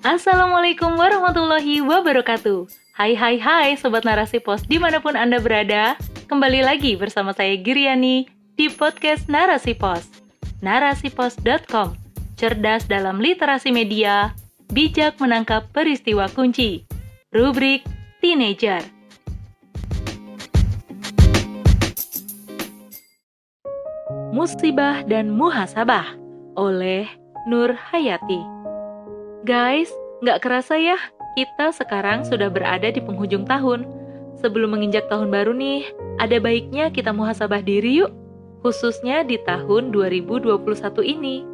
Assalamualaikum warahmatullahi wabarakatuh. Hai hai hai Sobat Narasi Pos di mana pun Anda berada. Kembali lagi bersama saya Giriani di podcast Narasi Pos. Narasipos.com Cerdas dalam literasi media Bijak menangkap peristiwa kunci. Rubrik Teenager. Musibah dan Muhasabah oleh Nur Hayati Guys, nggak kerasa ya, kita sekarang sudah berada di penghujung tahun. Sebelum menginjak tahun baru nih, ada baiknya kita muhasabah diri yuk, khususnya di tahun 2021 ini.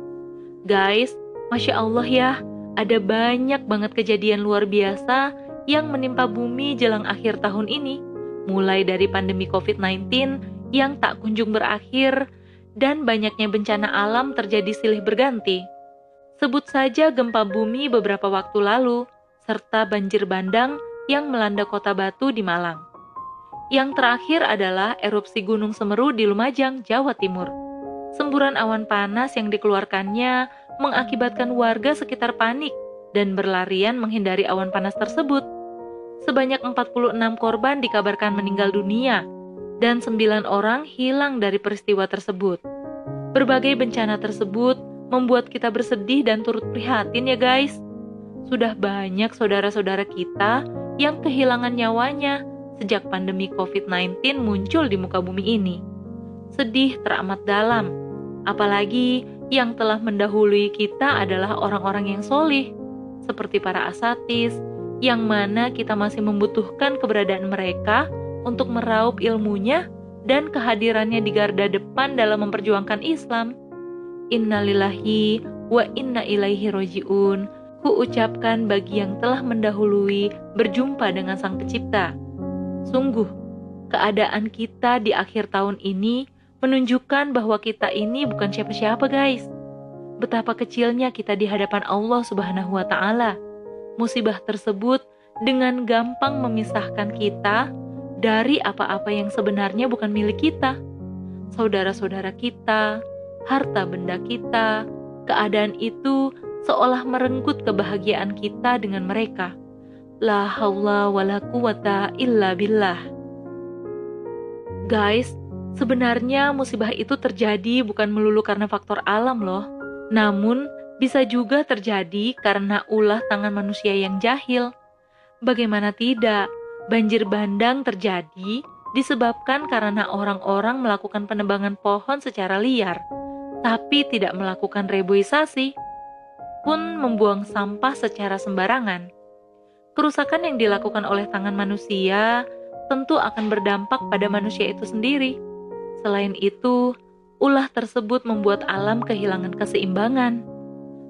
Guys, Masya Allah ya, ada banyak banget kejadian luar biasa yang menimpa bumi jelang akhir tahun ini. Mulai dari pandemi COVID-19 yang tak kunjung berakhir, dan banyaknya bencana alam terjadi silih berganti Sebut saja gempa bumi beberapa waktu lalu, serta banjir bandang yang melanda kota Batu di Malang. Yang terakhir adalah erupsi Gunung Semeru di Lumajang, Jawa Timur. Semburan awan panas yang dikeluarkannya mengakibatkan warga sekitar panik dan berlarian menghindari awan panas tersebut. Sebanyak 46 korban dikabarkan meninggal dunia dan 9 orang hilang dari peristiwa tersebut. Berbagai bencana tersebut membuat kita bersedih dan turut prihatin ya guys. Sudah banyak saudara-saudara kita yang kehilangan nyawanya sejak pandemi COVID-19 muncul di muka bumi ini. Sedih teramat dalam, apalagi yang telah mendahului kita adalah orang-orang yang solih, seperti para asatis, yang mana kita masih membutuhkan keberadaan mereka untuk meraup ilmunya dan kehadirannya di garda depan dalam memperjuangkan Islam. Innalillahi wa inna ilaihi roji'un. Ku ucapkan bagi yang telah mendahului berjumpa dengan Sang Pencipta. Sungguh, keadaan kita di akhir tahun ini menunjukkan bahwa kita ini bukan siapa-siapa, guys. Betapa kecilnya kita di hadapan Allah Subhanahu wa Ta'ala. Musibah tersebut dengan gampang memisahkan kita dari apa-apa yang sebenarnya bukan milik kita. Saudara-saudara kita, harta benda kita, keadaan itu seolah merenggut kebahagiaan kita dengan mereka. La haula wa la quwata illa billah. Guys, sebenarnya musibah itu terjadi bukan melulu karena faktor alam loh. Namun, bisa juga terjadi karena ulah tangan manusia yang jahil. Bagaimana tidak, banjir bandang terjadi disebabkan karena orang-orang melakukan penebangan pohon secara liar tapi tidak melakukan reboisasi, pun membuang sampah secara sembarangan. Kerusakan yang dilakukan oleh tangan manusia tentu akan berdampak pada manusia itu sendiri. Selain itu, ulah tersebut membuat alam kehilangan keseimbangan.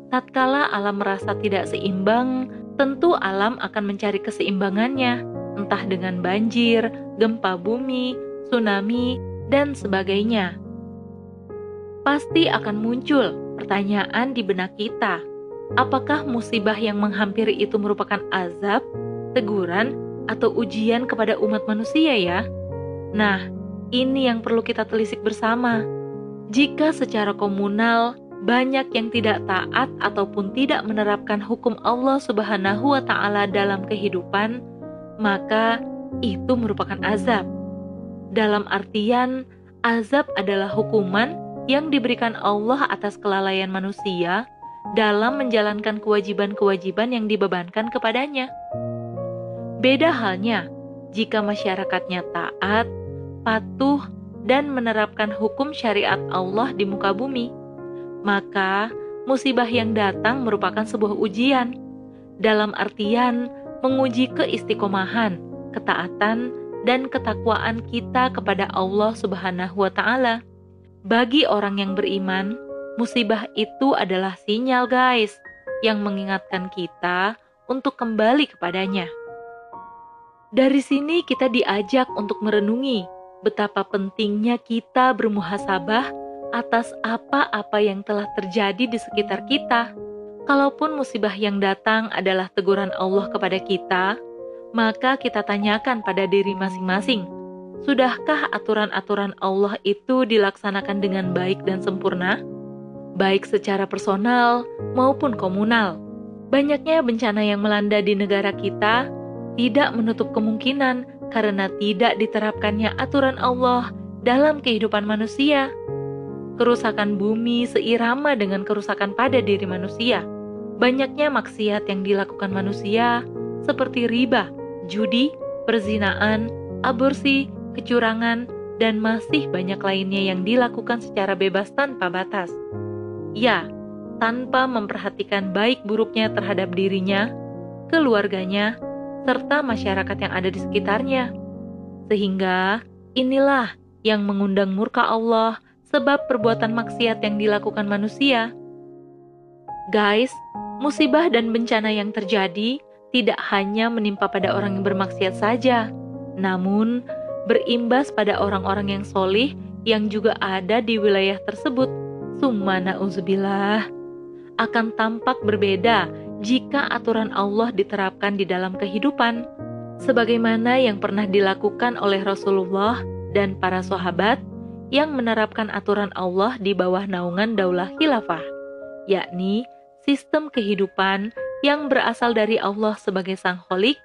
Tatkala alam merasa tidak seimbang, tentu alam akan mencari keseimbangannya, entah dengan banjir, gempa bumi, tsunami, dan sebagainya pasti akan muncul pertanyaan di benak kita. Apakah musibah yang menghampiri itu merupakan azab, teguran, atau ujian kepada umat manusia ya? Nah, ini yang perlu kita telisik bersama. Jika secara komunal banyak yang tidak taat ataupun tidak menerapkan hukum Allah Subhanahu wa taala dalam kehidupan, maka itu merupakan azab. Dalam artian, azab adalah hukuman yang diberikan Allah atas kelalaian manusia dalam menjalankan kewajiban-kewajiban yang dibebankan kepadanya. Beda halnya jika masyarakatnya taat, patuh, dan menerapkan hukum syariat Allah di muka bumi, maka musibah yang datang merupakan sebuah ujian, dalam artian menguji keistiqomahan, ketaatan, dan ketakwaan kita kepada Allah Subhanahu wa Ta'ala. Bagi orang yang beriman, musibah itu adalah sinyal, guys, yang mengingatkan kita untuk kembali kepadanya. Dari sini, kita diajak untuk merenungi betapa pentingnya kita bermuhasabah atas apa-apa yang telah terjadi di sekitar kita. Kalaupun musibah yang datang adalah teguran Allah kepada kita, maka kita tanyakan pada diri masing-masing Sudahkah aturan-aturan Allah itu dilaksanakan dengan baik dan sempurna, baik secara personal maupun komunal? Banyaknya bencana yang melanda di negara kita tidak menutup kemungkinan karena tidak diterapkannya aturan Allah dalam kehidupan manusia. Kerusakan bumi seirama dengan kerusakan pada diri manusia. Banyaknya maksiat yang dilakukan manusia seperti riba, judi, perzinaan, aborsi, kecurangan, dan masih banyak lainnya yang dilakukan secara bebas tanpa batas. Ya, tanpa memperhatikan baik buruknya terhadap dirinya, keluarganya, serta masyarakat yang ada di sekitarnya. Sehingga inilah yang mengundang murka Allah sebab perbuatan maksiat yang dilakukan manusia. Guys, musibah dan bencana yang terjadi tidak hanya menimpa pada orang yang bermaksiat saja, namun berimbas pada orang-orang yang solih yang juga ada di wilayah tersebut. Sumana uzubillah akan tampak berbeda jika aturan Allah diterapkan di dalam kehidupan, sebagaimana yang pernah dilakukan oleh Rasulullah dan para sahabat yang menerapkan aturan Allah di bawah naungan daulah khilafah, yakni sistem kehidupan yang berasal dari Allah sebagai Sang Kholik,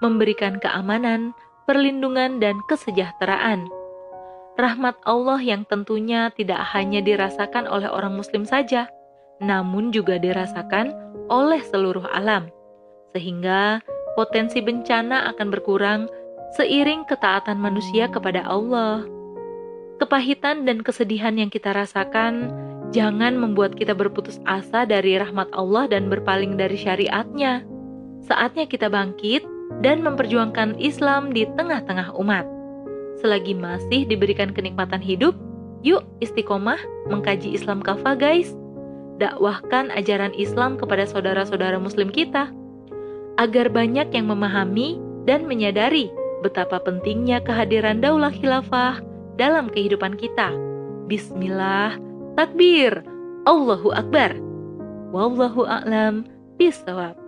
memberikan keamanan, perlindungan, dan kesejahteraan. Rahmat Allah yang tentunya tidak hanya dirasakan oleh orang Muslim saja, namun juga dirasakan oleh seluruh alam, sehingga potensi bencana akan berkurang seiring ketaatan manusia kepada Allah. Kepahitan dan kesedihan yang kita rasakan jangan membuat kita berputus asa dari rahmat Allah dan berpaling dari syariatnya. Saatnya kita bangkit dan memperjuangkan Islam di tengah-tengah umat. Selagi masih diberikan kenikmatan hidup, yuk istiqomah mengkaji Islam kafah guys. Dakwahkan ajaran Islam kepada saudara-saudara muslim kita, agar banyak yang memahami dan menyadari betapa pentingnya kehadiran daulah khilafah dalam kehidupan kita. Bismillah, takbir, Allahu Akbar. Wallahu a'lam bisawab.